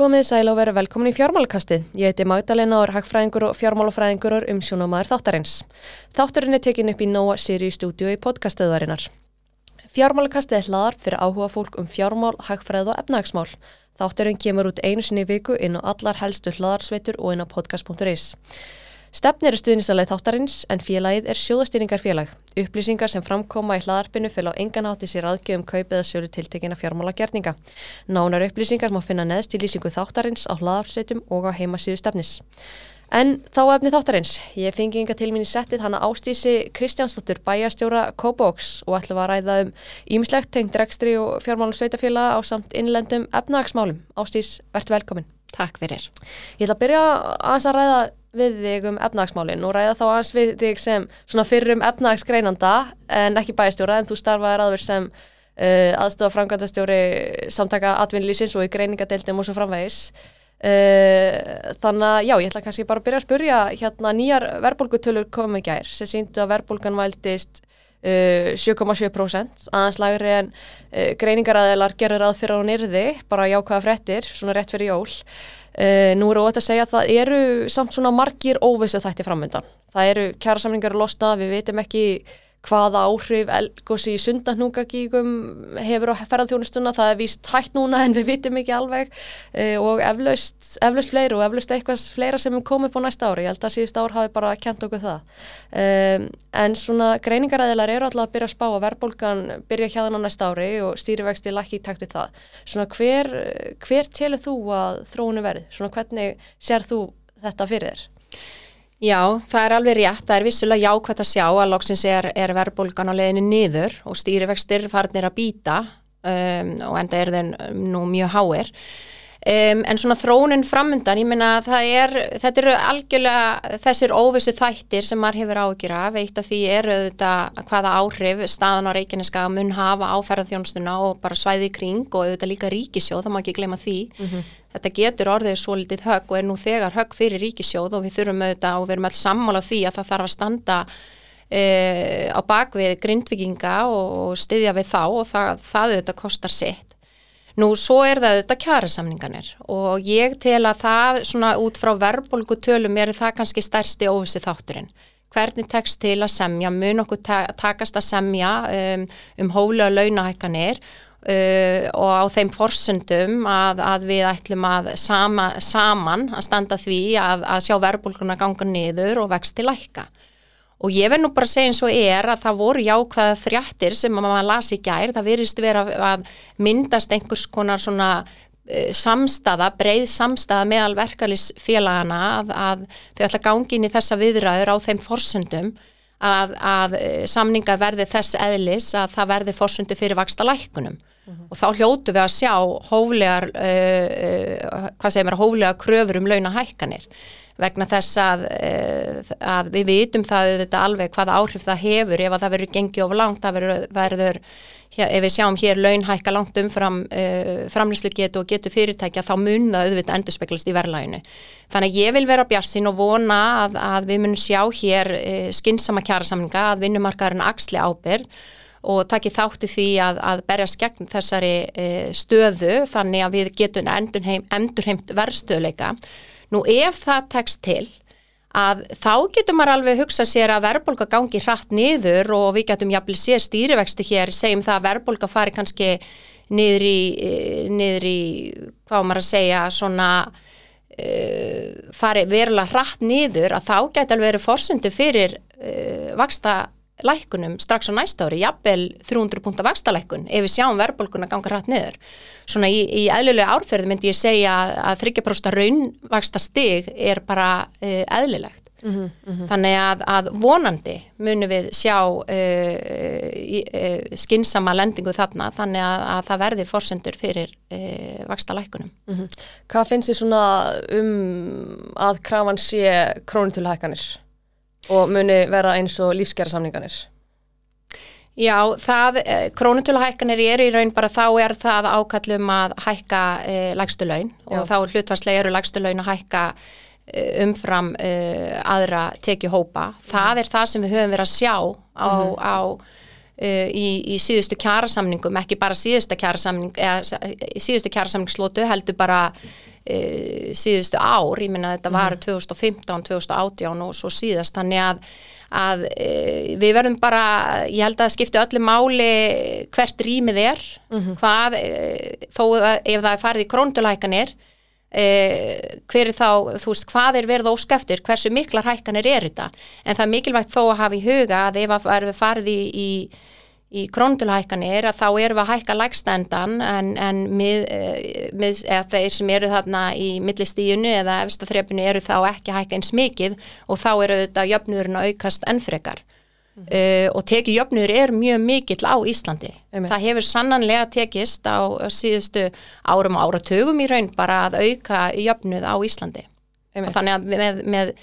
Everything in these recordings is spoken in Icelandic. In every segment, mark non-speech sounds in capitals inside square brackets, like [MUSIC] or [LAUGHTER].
Komið sæl og verið velkomin í fjármálakastið. Ég heiti Magdalena og er hagfræðingur og fjármálafræðingur um sjónamaður þáttarins. Þátturinn er tekin upp í Nóa Sirius stúdíu í podcastöðuarinnar. Fjármálakastið er hlaðart fyrir áhuga fólk um fjármál, hagfræð og efnagsmál. Þátturinn kemur út einu sinni í viku inn á allar helstu hlaðarsveitur og inn á podcast.is. Stefnir er stuðnisalega þáttarins en félagið er sjóðastýringarfélag. Upplýsingar sem framkoma í hlaðarpinu fel á engan hátti sér aðgjöfum kaup eða sjölu tiltekina fjármála gerninga. Nánar upplýsingar má finna neðst í lýsingu þáttarins á hlaðarsveitum og á heimasíðu stefnis. En þá efni þáttarins. Ég fengi yngar til mín í settið hana ástísi Kristjánsdóttur bæjastjóra Kópóks og ætlum að ræða um ímislegt tengt rekstri og fjármálum sveitafélaga á samt innlendum efnagsmálum. Ástís, verðt velkomin. Takk fyrir. Ég ætla að byrja að ræða við þig um efnagsmálinn og ræða þá aðeins við þig sem svona fyrrum efnagsgreinanda en ekki bæstjóra en þú starfaði aðver sem uh, aðstofa framkvæmdastjóri samtaka atvinnlýsins og í greiningadeildum og svo framvegis. Uh, þannig að já, ég ætla kannski bara að byrja að spurja hérna nýjar verbulgutölur komið gær sem síndu að verbulgan vældist uh, 7,7% aðeins lagri en uh, greiningaræðilar gerur að fyrir á nýrði bara jákvæða frettir, svona rétt fyrir jól Uh, nú eru ótt að segja að það eru samt svona margir óvissu þætti framöndan. Það eru kjæra samlingar að losna, við veitum ekki hvaða áhrif elgósi í sundanúkagíkum hefur á ferðarþjónustuna, það er víst hægt núna en við vitum ekki alveg uh, og eflaust, eflaust fleiri og eflaust eitthvað fleira sem er komið på næsta ári, ég held að síðust ár hafi bara kent okkur það. Um, en svona greiningaræðilar eru alltaf að byrja að spá að verðbólgan byrja þann á næsta ári og stýrivexti lakki í takt við það. Svona hver, hver telur þú að þróunu verði? Svona hvernig sér þú þetta fyrir þér? Já, það er alveg rétt, það er vissulega jákvæmt að sjá að loksins er, er verðbólgan á leðinu niður og stýrivextir farnir að býta um, og enda er þeir nú mjög háir. Um, en svona þrónin framundan, ég meina er, þetta eru algjörlega þessir óvissu þættir sem maður hefur ágjur af, eitt af því eru þetta hvaða áhrif staðan á Reykjaneska mun hafa á ferðarþjónstuna og bara svæði kring og auðvitað líka ríkisjóð, það má ekki glema því. Mm -hmm. Þetta getur orðið svo litið högg og er nú þegar högg fyrir ríkisjóð og við þurfum auðvitað og við erum alls sammála því að það þarf að standa Uh, á bakvið grindvikinga og styðja við þá og það, það auðvitað kostar sitt. Nú svo er það þetta kjærasamninganir og ég tel að það svona út frá verðbólgu tölum er það kannski stærsti óvissi þátturinn. Hvernig tekst til að semja, mun okkur ta takast að semja um, um hóflega launahækkanir uh, og á þeim forsendum að, að við ætlum að sama, saman að standa því að, að sjá verðbólguna ganga niður og vext til lækka. Og ég verð nú bara að segja eins og er að það voru jákvæða fréttir sem maður lasi í gær, það verist vera að myndast einhvers konar svona uh, samstaða, breið samstaða meðal verkefælisfélagana að, að þau ætla gangin í þessa viðræður á þeim forsöndum að, að uh, samninga verði þess eðlis að það verði forsöndu fyrir vaksta lækunum. Uh -huh. Og þá hljótu við að sjá hóflegar, uh, hvað segir mér, hóflegar kröfur um launahækkanir vegna þess að, eh, að við vitum það þetta alveg hvaða áhrif það hefur ef að það verður gengið of langt, það verður, verður ef við sjáum hér launhækka langt umfram uh, framlýslu getu og getu fyrirtækja þá mun það auðvitað endur speklast í verðlæginu. Þannig að ég vil vera bjassin og vona að, að við munum sjá hér uh, skynsama kjærasamninga að vinnumarkaðurinn axli ábyrð og taki þátti því að, að berjast gegn þessari uh, stöðu þannig að við getum endurheimt verðstöðleika Nú ef það tekst til að þá getur maður alveg hugsa sér að verðbólka gangi hratt niður og við getum jafnvel séð stýrivexti hér, segjum það að verðbólka fari kannski niður í, niður í hvað maður að segja, svona uh, fari verulega hratt niður að þá getur alveg verið fórsendu fyrir uh, vaksta lækunum strax á næsta ári, jafnvel 300 púnta vakstalækun ef við sjáum verðbólkuna ganga hratt niður. Svona í, í eðlilega árferði myndi ég segja að 30% raunvaksta stig er bara uh, eðlilegt. Mm -hmm, mm -hmm. Þannig að, að vonandi munum við sjá uh, uh, skinsama lendingu þarna þannig að, að það verði fórsendur fyrir vaksta lækunum. Mm -hmm. Hvað finnst þið svona um að krafan sé krónutöluhækkanir? Og muni vera eins og lífsgerra samninganir? Já, það, eh, krónutöluhækkanir er í raun bara þá er það ákallum að hækka e, eh, lægstu laun og Já. þá hlutvarslega eru lægstu laun að hækka e, umfram e, aðra tekju hópa. Það er það sem við höfum verið að sjá á, mm á í, í síðustu kjærasamningum, ekki bara síðustu kjærasamning, eða síðustu kjærasamningslótu heldur bara e, síðustu ár, ég minna þetta var 2015, 2018 og svo síðast, þannig að, að e, við verðum bara, ég held að það skipti öllu máli hvert rýmið er, hvað, e, þó að ef það er farið í króndulækanir, e, hver er þá, þú veist, hvað er verið óskeftir, hversu miklar hækkanir er þetta, en það er mikilvægt þó að hafa í huga að ef að verður farið í, í í króndulhækkanir að þá erum við að hækka lægstendan en, en mið, mið, þeir sem eru þarna í millistíunu eða efstaþrepinu eru þá ekki að hækka eins mikið og þá eru þetta jöfnurinn að aukast ennfrekar mm. uh, og teki jöfnur er mjög mikill á Íslandi. Einmitt. Það hefur sannanlega tekist á síðustu árum og áratugum í raun bara að auka jöfnuð á Íslandi. Einmitt. Og þannig að með, með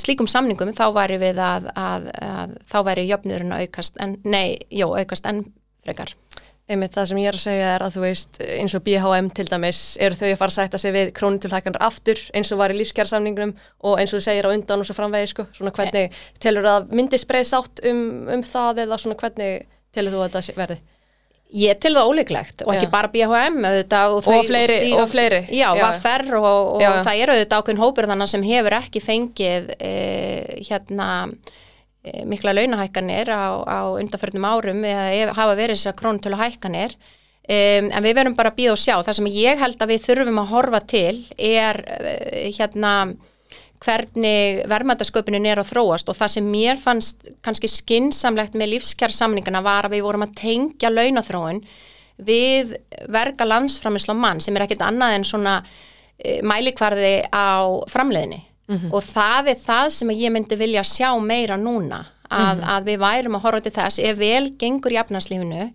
slíkum samningum þá væri við að, að, að þá væri jöfnurinn að aukast en, nei, jó, aukast en frekar. Einmitt það sem ég er að segja er að þú veist eins og BHM til dæmis eru þau að fara að sætta sig við krónutulhækanar aftur eins og var í lífskjársamningnum og eins og þú segir á undan og svo framvegi sko, svona hvernig telur að myndi spreið sátt um, um það eða svona hvernig telur þú að þetta verði? Ég til það óleiklegt og ekki já. bara BHM auðvitað, og, og, fleiri, stíga, og fleiri Já, já. Vaffer og, og það eru auðvitað ákveðin hópur þannig sem hefur ekki fengið e, hérna e, mikla launahækkanir á, á undanförnum árum eða hafa verið þessar krónutölu hækkanir e, en við verum bara að býða og sjá það sem ég held að við þurfum að horfa til er e, hérna hvernig verðmættasköpunin er að þróast og það sem mér fannst kannski skinsamlegt með lífskjærsamningana var að við vorum að tengja launathróun við verga landsframisla mann sem er ekkit annað en svona e, mælikvarði á framleiðinni mm -hmm. og það er það sem ég myndi vilja sjá meira núna að, mm -hmm. að við værum að horfa til þess ef vel gengur í afnarslífinu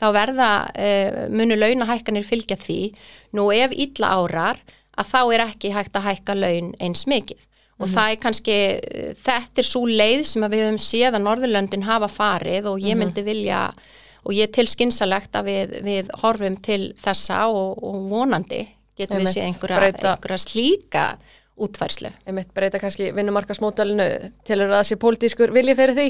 þá verða e, munu launahækkanir fylgja því nú ef illa árar að þá er ekki hægt að hækka laun eins mikið og mm -hmm. það er kannski, þetta er svo leið sem við höfum séð að Norðurlöndin hafa farið og ég mhm. myndi vilja og ég er til skynsalegt að við, við horfum til þessa og, og vonandi getum við séð einhverja, einhverja slíka útfærslu. Ég mitt breyta kannski vinnumarkasmótalinu til að það sé pólitískur vilji fyrir því.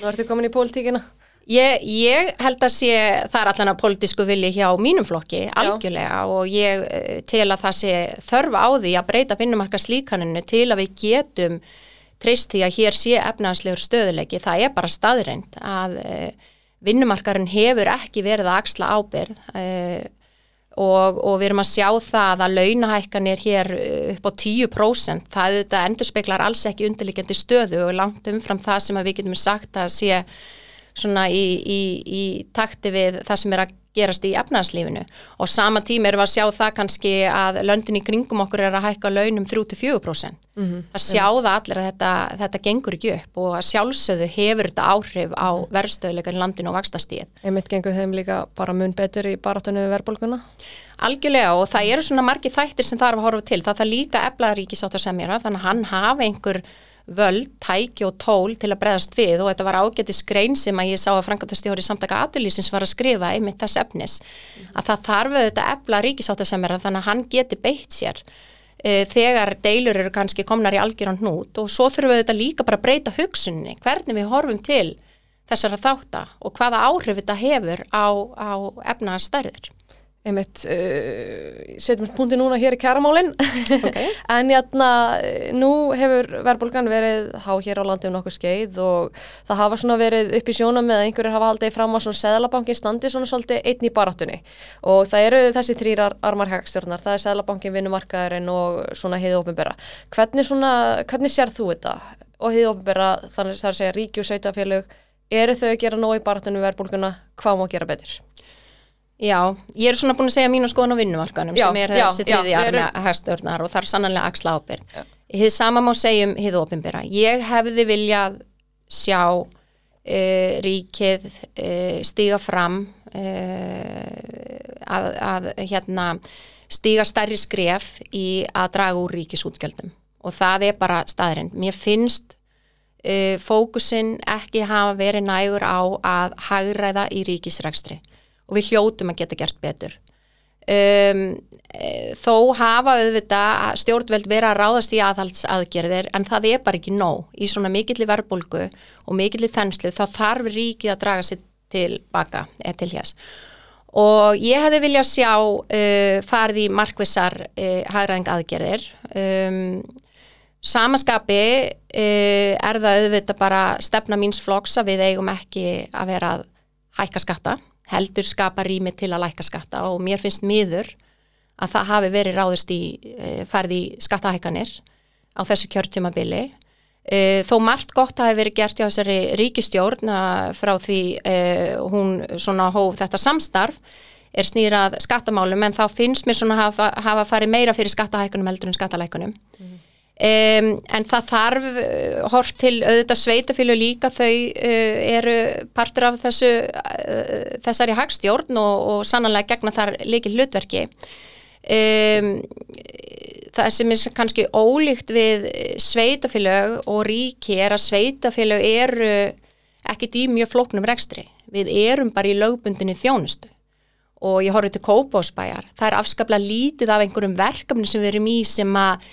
Nú ertu komin í pólitíkina. Ég, ég held að sé, það er allan að politísku vilji hjá mínum flokki, algjörlega Já. og ég eh, tel að það sé þörfa á því að breyta vinnumarkaslíkaninu til að við getum treyst því að hér sé efnaðslegur stöðuleiki, það er bara staðreind að e, vinnumarkarinn hefur ekki verið að axla ábyrð e, og, og við erum að sjá það að launahækkan er hér upp á 10%, það auðvitað endur speklar alls ekki undirlikjandi stöðu og langt umfram það sem við getum sagt að sé svona í, í, í takti við það sem er að gerast í efnarslífinu og sama tíma erum við að sjá það kannski að löndin í kringum okkur er að hækka launum 3-4%. Mm -hmm. Það sjáða allir að þetta, þetta gengur ekki upp og að sjálfsögðu hefur þetta áhrif á verðstöðuleikar í landinu og vakstastíð. Einmitt gengur þeim líka bara mun betur í baratunni við verðbólguna? Algjörlega og það eru svona margi þættir sem það er að horfa til. Það er líka eflaríkisáttar sem ég að þannig að hann hafa einhver völd, tæki og tól til að breðast við og þetta var ágættis grein sem að ég sá að Frankantastjóri samtaka aturlýsins var að skrifa einmitt þess efnis mm. að það þarf auðvitað efla ríkisáttasemjara þannig að hann geti beitt sér uh, þegar deilur eru kannski komnar í algjöran hnút og svo þurfum við auðvitað líka bara að breyta hugsunni, hvernig við horfum til þessara þáttar og hvaða áhrif þetta hefur á, á efnaðarstærðir einmitt uh, setjum við punkti núna hér í kæramálinn okay. [LAUGHS] en jætna nú hefur verðbólgan verið há hér á landi um nokkuð skeið og það hafa svona verið upp í sjónum með að einhverjur hafa haldið fram á svona Sæðlabankin standi svona svolítið einn í baráttunni. Og það eru þessi þrýrar armar hegstjórnar, það er Sæðlabankin, vinnumarkaðurinn og svona heiði ofinbera hvernig svona, hvernig sér þú þetta? Og heiði ofinbera þannig að það er að segja ríki og sveitafélög eru þau að gera nóg í baráttunni verðbólguna, hvað má gera betur? Já, ég er svona búin að segja mínu skoðan á vinnumarkanum sem er þessi þriði armi hægstörnar og það er sannanlega axla ábyrg. Þið sama má segja um hið ofinbera. Ég hefði viljað sjá uh, ríkið uh, stíga fram uh, að, að hérna, stíga stærri skref í að draga úr ríkisútgjöldum og það er bara staðrind. Mér finnst fókusin ekki hafa verið nægur á að hagræða í ríkisrækstri og við hljótum að geta gert betur. Um, e, þó hafa auðvitað stjórnveld verið að ráðast í aðhaldsaðgerðir en það er bara ekki nóg. Í svona mikilli verbulgu og mikilli þenslu þá þarf ríkið að draga sér til baka eða til hérs og ég hefði viljað sjá uh, farið í markvissar uh, hagræðing aðgerðir um, samaskapi uh, er það auðvitað bara stefna míns flokks að við eigum ekki að vera að hækka skatta heldur skapa rými til að lækka skatta og mér finnst miður að það hafi verið ráðist í farið í skattahækanir á þessu kjörtjumabili Uh, þó margt gott hafi verið gert hjá þessari ríkistjórn frá því uh, hún svona hóf þetta samstarf er snýrað skattamálum en þá finnst mér svona hafa, hafa farið meira fyrir skattahækunum heldur en skattalækunum mm. Um, en það þarf hort til auðvitað sveitufílu líka þau eru partur af þessu þessari hagstjórn og, og sannanlega gegna þar líki hlutverki um það sem er kannski ólíkt við sveitafélög og ríki er að sveitafélög eru ekkit í mjög flóknum rekstri. Við erum bara í lögbundinni þjónustu og ég horfið til Kópásbæjar. Það er afskaplega lítið af einhverjum verkefni sem við erum í sem að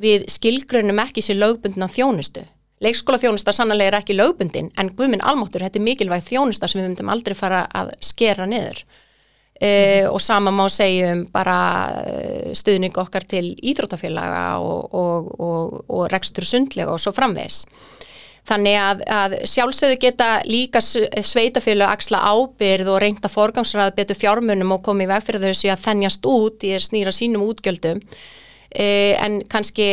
við skilgrunum ekki sér lögbundina þjónustu. Leikskóla þjónusta sannlega er ekki lögbundin en guðminn almáttur, þetta er mikilvæg þjónusta sem við myndum aldrei fara að skera niður. Uh, og sama má segja um bara uh, stuðning okkar til íþróttafélaga og, og, og, og rekstur sundlega og svo framvegs. Þannig að, að sjálfsögðu geta líka sveitafélag axla ábyrð og reynda forgangsræða betur fjármunum og komið veg fyrir þessu að þennjast út í að snýra sínum útgjöldum en kannski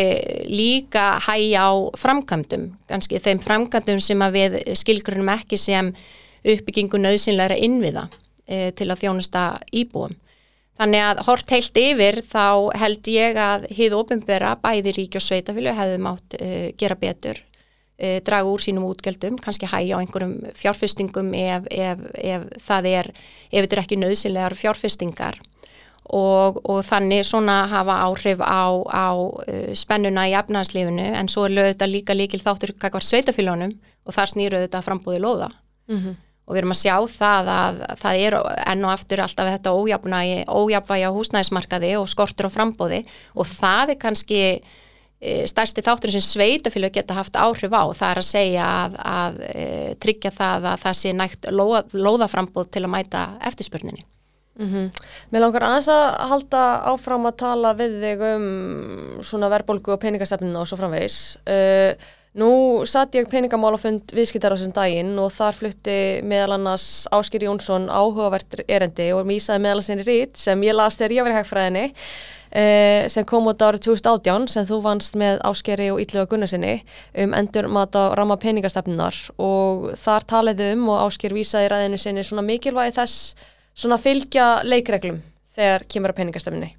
líka hæja á framkvæmdum, kannski þeim framkvæmdum sem við skilgrunum ekki sem uppbyggingu nöðsynleira innviða e, til að þjónusta íbúum. Þannig að hort heilt yfir þá held ég að hið ofinbera bæði ríki og sveitafílu hefði mátt e, gera betur, draga úr sínum útgjöldum, kannski hægja á einhverjum fjárfestingum ef, ef, ef það er, ef þetta er ekki nöðsynlegar fjárfestingar og, og þannig svona hafa áhrif á, á spennuna í efnarslífinu en svo er lögðþetta líka líkil þáttur kakvar sveitafílunum og það snýru þetta frambúði loða. Mm -hmm og við erum að sjá það að það er enn og aftur alltaf þetta ójafvægi á húsnæðismarkaði og skortur á frambóði og það er kannski e, stærsti þáttur sem sveitafélag geta haft áhrif á það er að segja að, að e, tryggja það að það sé nægt lóða, lóðaframbóð til að mæta eftirspurninni. Mm -hmm. Mér langar aðeins að halda áfram að tala við þig um svona verbolgu og peningastefninu og svo framvegis. Uh, Nú satt ég peningamálafund viðskiptar á þessum daginn og þar flutti meðal annars Áskir Jónsson áhugavert erendi og mísaði meðal annars einn rít sem ég las þegar ég í hægfræðinni eh, sem kom út árið 2018 sem þú vannst með Áskeri og Ítluga Gunnarsinni um endur mat á rama peningastefnunar og þar taliðu um og Ásker vísaði ræðinu sinni svona mikilvægi þess svona fylgja leikreglum þegar kemur að peningastefnunni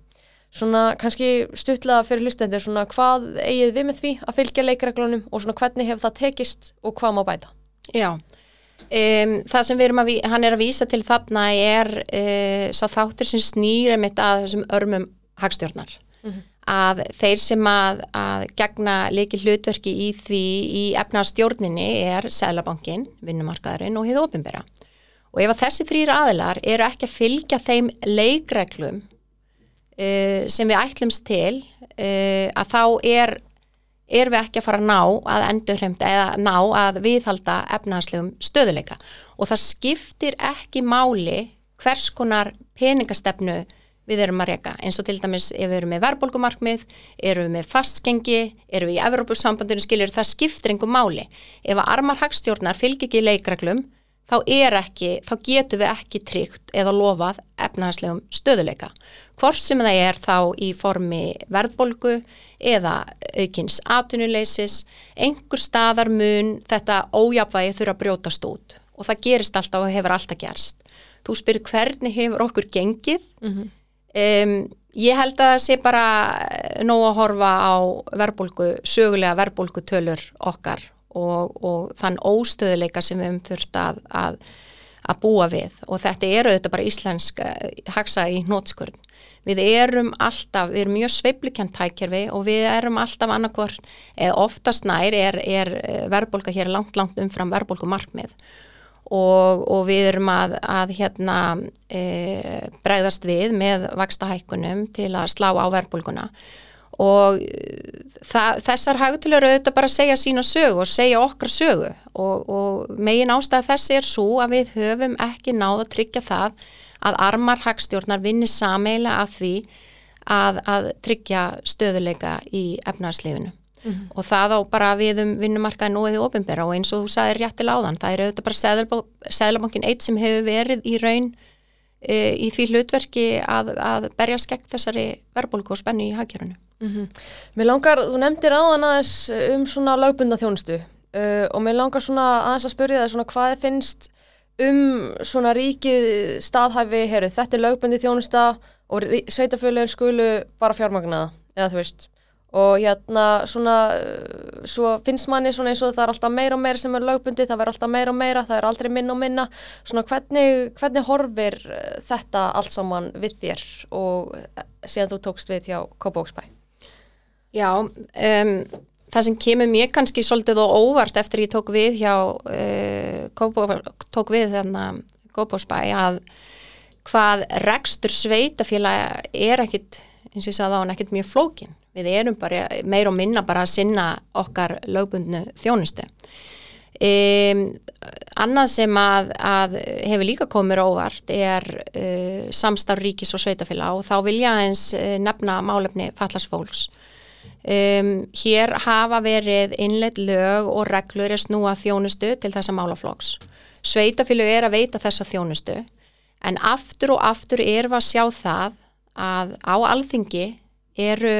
svona kannski stuttlega fyrir hlustendur svona hvað eigið við með því að fylgja leikreglunum og svona hvernig hefur það tekist og hvað má bæta? Já, um, það sem við erum að, hann er að vísa til þarna er uh, sá þáttur sem snýra mitt að þessum örmum hagstjórnar mm -hmm. að þeir sem að, að gegna leiki hlutverki í því í efnastjórninni er Sælabankin, vinnumarkaðurinn og hefur ofinbera og ef að þessi þrýra aðilar eru ekki að fylgja þeim leikreglum uh, sem við ætlumst til uh, að þá er, er við ekki að fara að ná að endurhemta eða ná að viðhalda efnahanslegum stöðuleika og það skiptir ekki máli hvers konar peningastefnu við erum að reyka eins og til dæmis ef við erum með verðbólgumarkmið, erum við með fastgengi, erum við í Evropasambandinu skiljur, það skiptir einhver máli. Ef að armar hagstjórnar fylgir ekki leikreglum þá er ekki, þá getur við ekki tryggt eða lofað efnahagslegum stöðuleika. Hvort sem það er þá í formi verðbolgu eða aukins atvinnuleysis, einhver staðar mun þetta ójapvægi þurfa að brjótast út og það gerist alltaf og hefur alltaf gerst. Þú spyr hvernig hefur okkur gengið? Mm -hmm. um, ég held að það sé bara nóg að horfa á verðbolgu, sögulega verðbolgu tölur okkar og, og þann óstöðuleika sem við höfum þurft að, að, að búa við. Og þetta eru þetta bara íslensk hagsa í nótskurð. Við erum alltaf, við erum mjög sveiplikjant tækjörfi og við erum alltaf annarkvort, eða oftast nær er, er verðbólka hér langt, langt umfram verðbólku markmið og, og við erum að, að hérna e, bregðast við með vaksta hækkunum til að slá á verðbólkuna og það, þessar hagtölur auðvitað bara segja sína sögu og segja okkar sögu og, og megin ástæða þessi er svo að við höfum ekki náða að tryggja það að armar hagstjórnar vinni sameila að því að, að tryggja stöðuleika í efnarslifinu Mhm. og það á bara við um vinnumarkaðin og eða ofinbera og eins og þú sagðir réttil áðan, það er auðvitað bara Sæðlabankin eitt sem hefur verið í raun e, í því hlutverki að, að berja skegg þessari verbulgu og spennu í hagkjörunu. Mér langar, þú nefndir aðan aðeins um svona lögbunda þjónustu uh, og mér langar svona aðeins að spyrja það svona hvað finnst um svona ríkið staðhæfi, heru, þetta er lögbundi þjónusta og sveitafölun skulu bara fjármagnaða, eða þú veist. Og hérna svona uh, svo finnst manni svona eins og það er alltaf meira og meira sem er lögbundi, það verður alltaf meira og meira það er aldrei minna og minna. Svona hvernig, hvernig horfir þetta allt saman við þér og síðan þú tókst við hjá Kópavóksbæ Já, um, það sem kemur mér kannski svolítið og óvart eftir ég tók við hjá uh, Kópó, tók við þannig Kópavóksbæ að hvað rekstur sveitafélag er ekkit eins og ég sagði á hann ekkit mjög flókin við erum bara meir og minna bara að sinna okkar lögbundnu þjónustu. Um, annað sem að, að hefur líka komið óvart er uh, samstarf ríkis og sveitafélag og þá vil ég aðeins uh, nefna málefni fallasfólks. Um, hér hafa verið innleitt lög og reglur er snúa þjónustu til þessa málaflóks. Sveitafélag er að veita þessa þjónustu en aftur og aftur er við að sjá það að á alþingi eru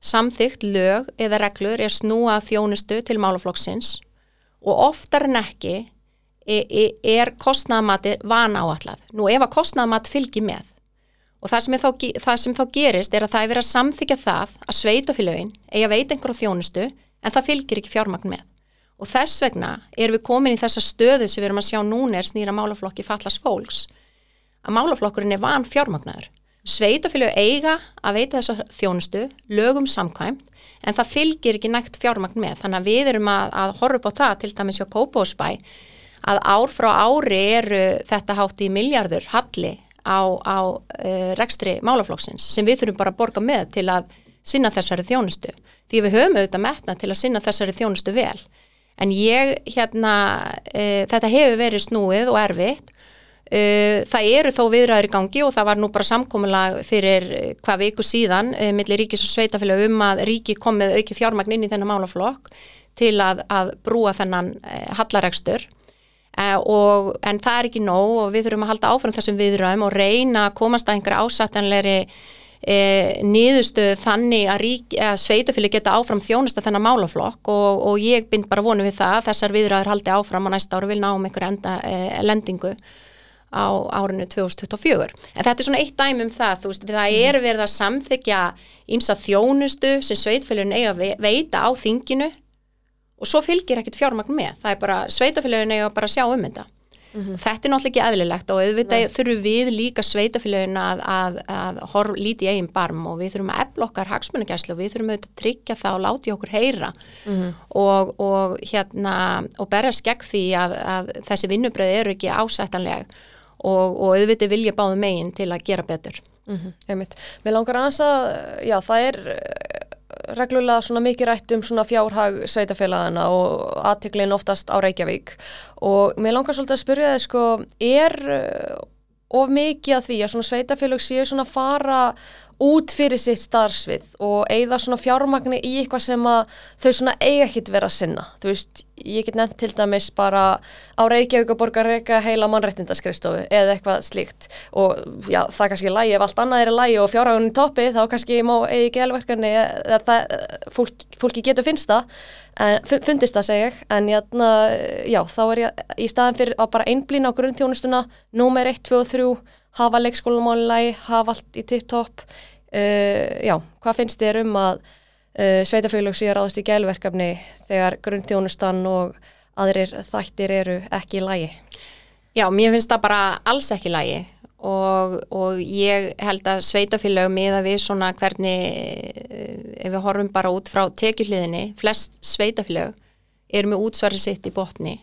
samþygt lög eða reglur er snúa þjónustu til málaflokksins og oftar en ekki er, er kostnæðamati van áallad. Nú ef að kostnæðamat fylgir með og það sem, þá, það sem þá gerist er að það er verið að samþykja það að sveitafélögin eigi að veita einhverju þjónustu en það fylgir ekki fjármagn með. Og þess vegna erum við komin í þessa stöðu sem við erum að sjá núna er snýra málaflokki fallast fólks að málaflokkurinn er van fjármagnaður. Sveitafélög eiga að veita þessa þjónustu, lögum samkvæmt, en það fylgir ekki nægt fjármagn með. Þannig að við erum að, að horfa upp á það, til dæmis hjá Kópásbæ, að ár frá ári eru þetta hátt í miljardur halli á, á uh, rekstri málaflokksins sem við þurfum bara að borga með til að sinna þessari þjónustu. Því við höfum auðvitað metna til að sinna þessari þjónustu vel. En ég, hérna, uh, þetta hefur verið snúið og erfitt Uh, það eru þó viðræður í gangi og það var nú bara samkominlag fyrir hvað viku síðan millir ríkis og sveitafélag um að ríki komið auki fjármagn inn í þennan málaflokk til að, að brúa þennan hallaregstur og, en það er ekki nóg og við þurfum að halda áfram þessum viðræðum og reyna að komast að einhverja ásættanleiri niðurstöð þannig að, að sveitafélag geta áfram þjónusta þennan málaflokk og, og ég bind bara vonu við það þessar viðræður haldi áfram og næsta ára vil ná um einhverja enda, lendingu á árinu 2024. En þetta er svona eitt dæmi um það, þú veist, það er verið að samþykja ímsa þjónustu sem sveitfélagin eiga að veita á þinginu og svo fylgir ekkit fjármagn með. Það er bara, sveitafélagin eiga bara sjá um þetta. Mm -hmm. Þetta er náttúrulega ekki eðlilegt og auðvitað þurfum við líka sveitafélagin að, að, að horf líti eigin barm og við þurfum að efla okkar hagsmunagæslu og við þurfum auðvitað að tryggja það og láti okkur heyra mm -hmm. og, og hérna og berja skegg því að, að þessi vinnubröði eru ekki ásættanlega og, og auðvitað vilja báðu megin til að gera betur. Mm -hmm. Mér langar aðeins að, já það er reglulega svona mikið rætt um svona fjárhag sveitafélagana og aðtiklinn oftast á Reykjavík. Og mér langar svolítið að spyrja þið sko, er of mikið að því að svona sveitafélag séu svona fara út fyrir sitt starfsvið og eigða svona fjármagni í eitthvað sem að þau svona eiga ekkit vera að sinna. Þú veist, ég get nefnt til dæmis bara á Reykjavík og borgar reyka heila mannrættindaskrifstofu eða eitthvað slíkt og já, það er kannski lægi ef allt annað er lægi og fjárhagunni toppi þá kannski má eigi ekki elverkarni eða það, fólk, fólki getur finnst það en fundist það segja ég en jæna, já, þá er ég í staðin fyrir að bara einblýna á grunnþjónustuna númer 1, 2 og 3 hafa leikskólamálinlægi, hafa allt í tipp-topp já, hvað finnst þér um að uh, sveitafélög séu ráðist í gælverkefni þegar grunnþjónustan og aðrir þættir eru ekki í lægi? Já, mér finnst það bara alls ekki í lægi og, og ég held að sveitafélög miða við svona hvernig ef við horfum bara út frá tekjuhliðinni, flest sveitafélög eru með útsvarið sitt í botni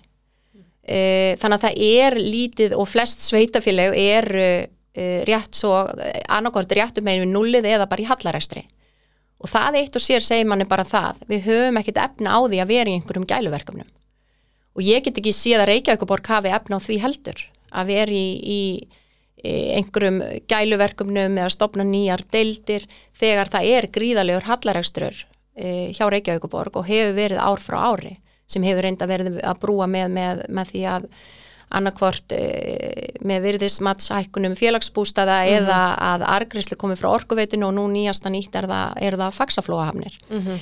þannig að það er lítið og flest sveitafélög eru rétt svo annarkort réttum meginn við nullið eða bara í hallaræstri og það eitt og sér segir manni bara það við höfum ekkert efna á því að vera í einhverjum gæluverkefnum. Og ég get ekki síða Reykjavíkuborg hafi efna á því heldur að vera í, í einhverjum gæluverkumnum eða stopna nýjar deildir þegar það er gríðalegur hallaregstur e, hjá Reykjavíkuborg og hefur verið ár frá ári sem hefur reynda verið að brúa með, með, með því að annarkvort e, með virðismatshækkunum félagsbústaða mm -hmm. eða að argrisli komið frá orkuveitinu og nú nýjasta nýtt er það, er það faksaflóahafnir mm -hmm.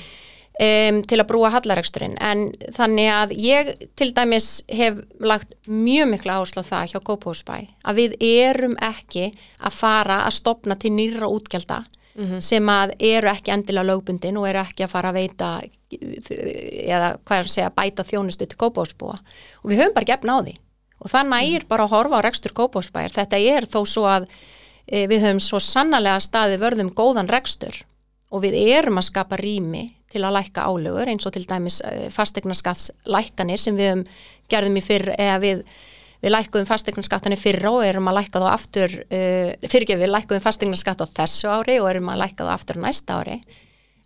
um, til að brúa hallaregsturinn en þannig að ég til dæmis hef lagt mjög miklu áherslu á það hjá GoPoSpy að við erum ekki að fara að stopna til nýra útgjaldar mm -hmm. sem að eru ekki endilega lögbundin og eru ekki að fara að veita eða hvað er að segja bæta þjónustu til kópásbúa og við höfum bara gefn á því og það nægir mm. bara að horfa á rekstur kópásbæir þetta er þó svo að e, við höfum svo sannarlega staði vörðum góðan rekstur og við erum að skapa rými til að lækka álögur eins og til dæmis e, fastegnaskattslækkanir sem við um, gerðum í fyrr eða við Við lækkuðum fastegnarskattanir fyrra og erum að lækka þá aftur, uh, fyrirgefið við lækkuðum fastegnarsskatt á þessu ári og erum að lækka þá aftur næsta ári.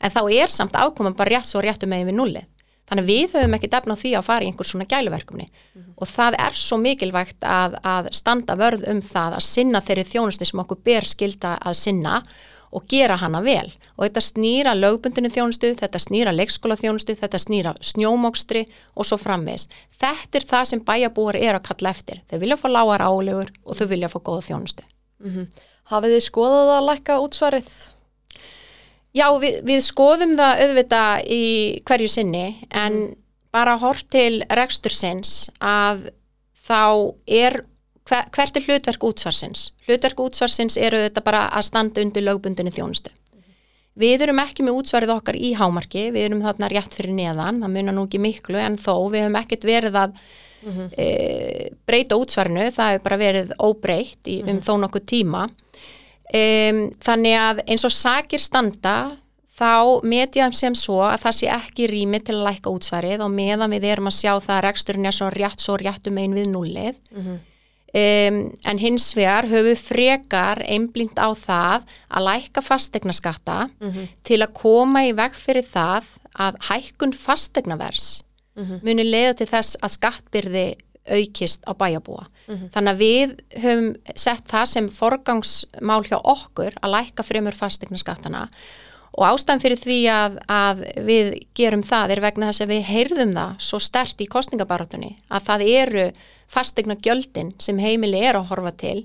En þá er samt ákoman bara rétt svo réttum megin við nullið. Þannig að við höfum ekki defna því að fara í einhver svona gæluverkumni mm -hmm. og það er svo mikilvægt að, að standa vörð um það að sinna þeirri þjónusti sem okkur ber skilda að sinna og gera hana vel og þetta snýra lögbundinu þjónustu, þetta snýra leikskóla þjónustu, þetta snýra snjómokstri og svo framvegs. Þetta er það sem bæjabúar er að kalla eftir. Þau vilja fá lágar álegur og þau vilja fá góða þjónustu. Mm -hmm. Hafið þið skoðað að lækka útsvarið? Já, við, við skoðum það auðvita í hverju sinni en mm. bara hort til rekstursins að þá er hver, hvert er hlutverk útsvarsins? Hlutverk útsvarsins eru þetta bara að standa undir lögbundinu þjónustu. Mm -hmm. Við erum ekki með útsvarið okkar í hámarki, við erum þarna rétt fyrir neðan, það munar nú ekki miklu en þó við hefum ekkert verið að mm -hmm. e, breyta útsvarinu, það hefur bara verið óbreytt í, um mm -hmm. þó nokkuð tíma. E, þannig að eins og sakir standa þá met ég sem svo að það sé ekki rými til að læka útsvarið og meðan við erum að sjá það að reksturinn er svo rétt svo réttum einn við nullið mm -hmm. Um, en hins vegar höfu frekar einblind á það að læka fastegnaskatta mm -hmm. til að koma í veg fyrir það að hækkun fastegnavers mm -hmm. muni leiða til þess að skattbyrði aukist á bæjabúa. Mm -hmm. Þannig að við höfum sett það sem forgangsmál hjá okkur að læka fremur fastegnaskattana og ástæðan fyrir því að, að við gerum það er vegna þess að við heyrðum það svo stert í kostningabarátunni að það eru fastegna gjöldin sem heimili er að horfa til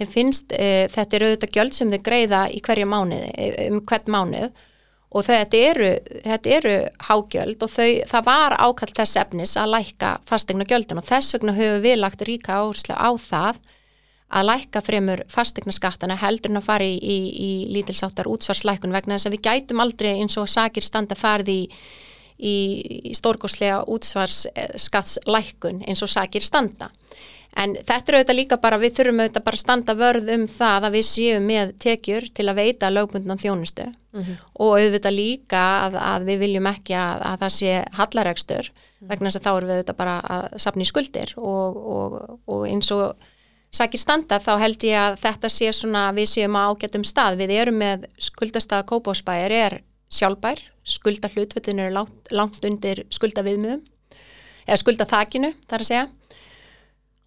þeim finnst e, þetta eru auðvitað gjöld sem þau greiða í hverja mánuði, e, um hvern mánuð og þetta eru, þetta eru hágjöld og þau, það var ákall þess efnis að lækka fastegna gjöldin og þess vegna höfum við lagt ríka áherslu á það að lækka fremur fastegnaskattana heldur en að fara í, í, í lítilsáttar útsvarslækun vegna þess að við gætum aldrei eins og sakir standa farið í, í stórgóðslega útsvarsskattslækun eins og sakir standa. En þetta er auðvitað líka bara, við þurfum auðvitað bara að standa vörð um það að við séum með tekjur til að veita lögbundnan þjónustu mm -hmm. og auðvitað líka að, að við viljum ekki að, að það sé hallaregstur -hmm. vegna þess að þá erum við auðvitað bara að sapna í skuldir og, og, og eins og sækir standa þá held ég að þetta sé svona við séum á ágættum stað. Við erum með skuldastaða kópásbæjar er sjálfbær, skulda hlutvettinu er langt, langt undir skulda viðmiðum eða skulda þakinu þar að segja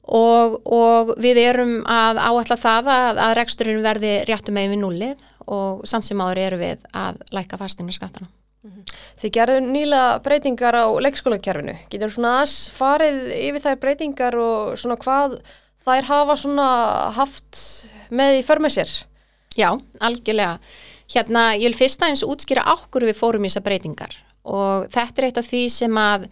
og, og við erum að áætla það að, að reksturinn verði réttum megin við nullið og samt sem áður eru við að læka fastingna skattana. Mhm. Þið gerðu nýla breytingar á leikskólakerfinu. Getur svona aðs farið yfir þær breytingar og svona hvað þær hafa svona haft með í förmið sér? Já, algjörlega. Hérna, ég vil fyrst aðeins útskýra ákkur við fórum í þessar breytingar og þetta er eitt af því sem að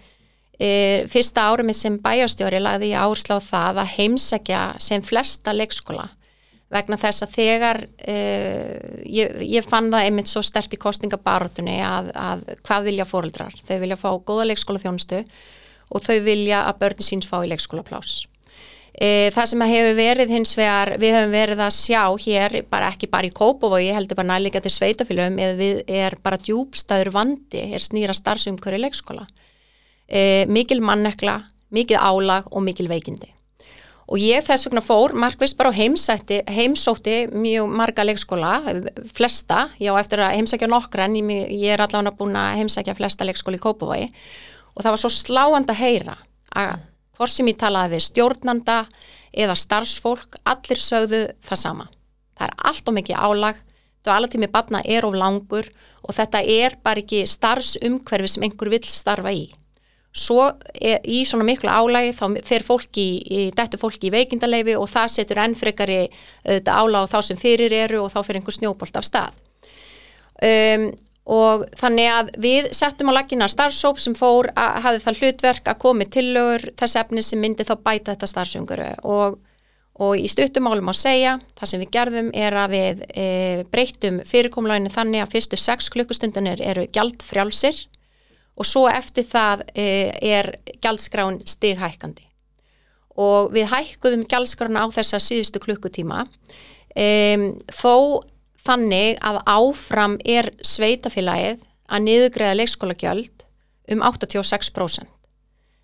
fyrsta árið sem bæjarstjóri lagði ég áherslu á það að heimsækja sem flesta leikskóla vegna þess að þegar e, ég, ég fann það einmitt svo stert í kostningabarutunni að, að hvað vilja fóruldrar? Þau vilja fá góða leikskóla þjónustu og þau vilja að börni síns fá í leikskóla plás. E, það sem hefur verið hins vegar, við hefum verið að sjá hér, bara ekki bara í Kópavogi, ég heldur bara nælega til sveitafélögum, eða við er bara djúbstæður vandi, er snýra starfsumkörri leikskóla. E, mikil mannekla, mikil álag og mikil veikindi. Og ég þess vegna fór, markvist bara á heimsætti, heimsótti mjög marga leikskóla, flesta, já eftir að heimsækja nokkra, en ég er allavega búin að heimsækja flesta leikskóla í Kópavogi og það var svo sláand að heyra að hvort sem ég talaði við stjórnanda eða starfsfólk, allir sögðu það sama. Það er allt og mikið álag, dvalatími batna er of langur og þetta er bara ekki starfsumhverfi sem einhver vill starfa í. Svo í svona miklu álagi þá fer fólki, dættu fólki í veikindaleifi og það setur ennfrekari álag á þá sem fyrir eru og þá fyrir einhver snjóbolt af stað. Um, og þannig að við settum á lagina starfsóp sem fór að hafi það hlutverk að komi tillögur þess efni sem myndi þá bæta þetta starfsöngur og, og í stuttumálum á segja, það sem við gerðum er að við e, breytum fyrirkomlæginu þannig að fyrstu 6 klukkustundunir eru gjaldfrjálsir og svo eftir það e, er gjaldskráin stighækandi og við hækkuðum gjaldskrána á þessa síðustu klukkutíma e, þó þannig að áfram er sveitafélagið að niðugreða leikskólagjöld um 86%.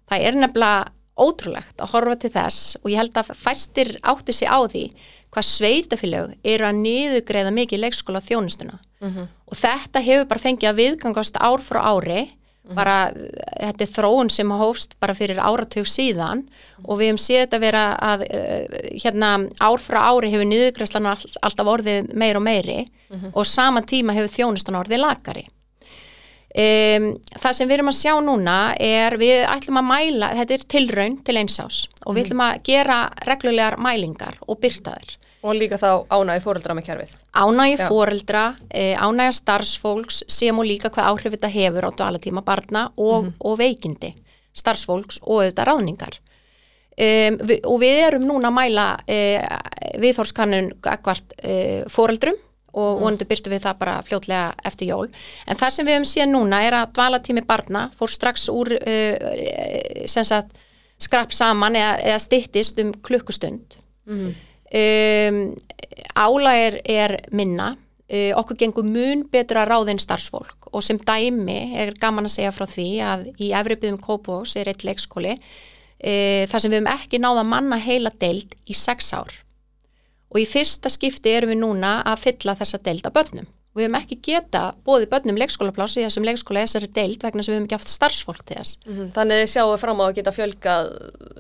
Það er nefnilega ótrúlegt að horfa til þess og ég held að fæstir átti sig á því hvað sveitafélag eru að niðugreða mikið leikskóla þjónustuna mm -hmm. og þetta hefur bara fengið að viðgangast ár frá ári. Bara þetta er þróun sem hófst bara fyrir áratug síðan og við hefum séð þetta vera að hérna ár frá ári hefur niðugræslan alltaf orðið meir og meiri mm -hmm. og sama tíma hefur þjónustan orðið lagari um, það sem við erum að sjá núna er við ætlum að mæla, þetta er tilraun til einsás og við ætlum að gera reglulegar mælingar og byrtaður Og líka þá ánægi fóreldra með kerfið. Ánægi fóreldra, e, ánægi starfsfólks sem og líka hvað áhrif þetta hefur á dvalatíma barna og, mm -hmm. og veikindi starfsfólks og auðvitað ráðningar. Um, vi, og við erum núna að mæla e, viðhórskannun akkvart e, fóreldrum og mm. vonandi byrstu við það bara fljótlega eftir jól. En það sem við hefum síðan núna er að dvalatími barna fór strax úr sagt, skrapp saman eða, eða stittist um klukkustund. Mm. Um, ála er, minna. Uh, okkur gengur mun betur að ráðin starfsfólk. Og sem dæmi er gaman að segja frá því að í Efribyðum Kópavóks er eitt leikskóli uh, þar sem við hefum ekki náða manna heila deild í sex ár. Og í fyrsta skipti erum við núna að fylla þessa deild af börnum við hefum ekki geta bóðið börnum leikskólaplási þessum leikskóla þessari deild vegna sem við hefum ekki haft starfsfólk til þess. Mm -hmm. Þannig sjáum við fram á að geta fjölgað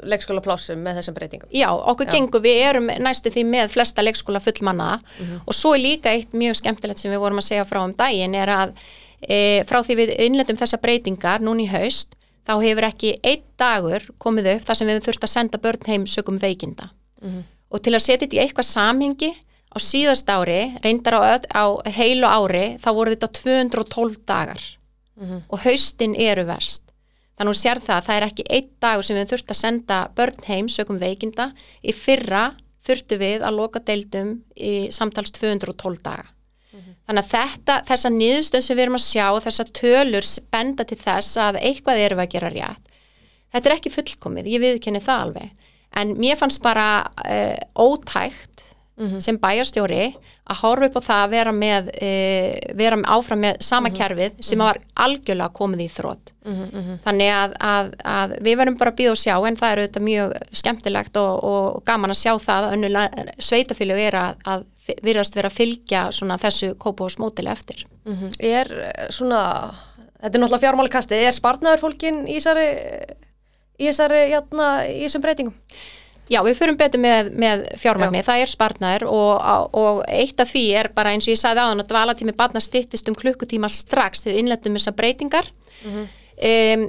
leikskólaplásum með þessum breytingum. Já, okkur Já. gengur, við erum næstu því með flesta leikskóla fullmannaða mm -hmm. og svo er líka eitt mjög skemmtilegt sem við vorum að segja frá um daginn er að e, frá því við innlendum þessa breytingar núni í haust þá hefur ekki einn dagur komið upp þar sem við hefum þurft að senda börn heim sögum veikinda mm -hmm. og til að setja þetta í eitthvað samhengi á síðast ári, reyndar á, á heilu ári, þá voru þetta 212 dagar mm -hmm. og haustin eru verst. Þannig að sér það að það er ekki einn dagur sem við þurftum að senda börn heim sögum veikinda. Í fyrra þurftu við að loka deildum í samtals 212 daga. Mm -hmm. Þannig að þetta, þessa niðurstönd sem við erum að sjá, þessa tölur benda til þess að eitthvað eru að gera rétt. Þetta er ekki fullkomið, ég viðkenni það alveg. En mér fannst bara uh, ótækt mm -hmm. sem bæjarstjóri að horfa upp á það að vera með e, vera áfram með sama mhm. kerfið sem mhm. var algjörlega komið í þrótt mhm, þannig að, að, að við verðum bara að býða og sjá en það er auðvitað mjög skemmtilegt og, og gaman að sjá það að sveitafílu er að, að virðast vera að fylgja þessu kópásmótili eftir mm -hmm. Er svona þetta er náttúrulega fjármálikasti, er spartnaður fólkin í þessari í þessari, játna, í þessum breytingum? Já, við fyrum betur með, með fjármagni, Já. það er spartnaður og, og eitt af því er bara eins og ég sagði á þann að dvalatími barna stittist um klukkutíma strax þegar við innlendum þessar breytingar. Mm -hmm. um,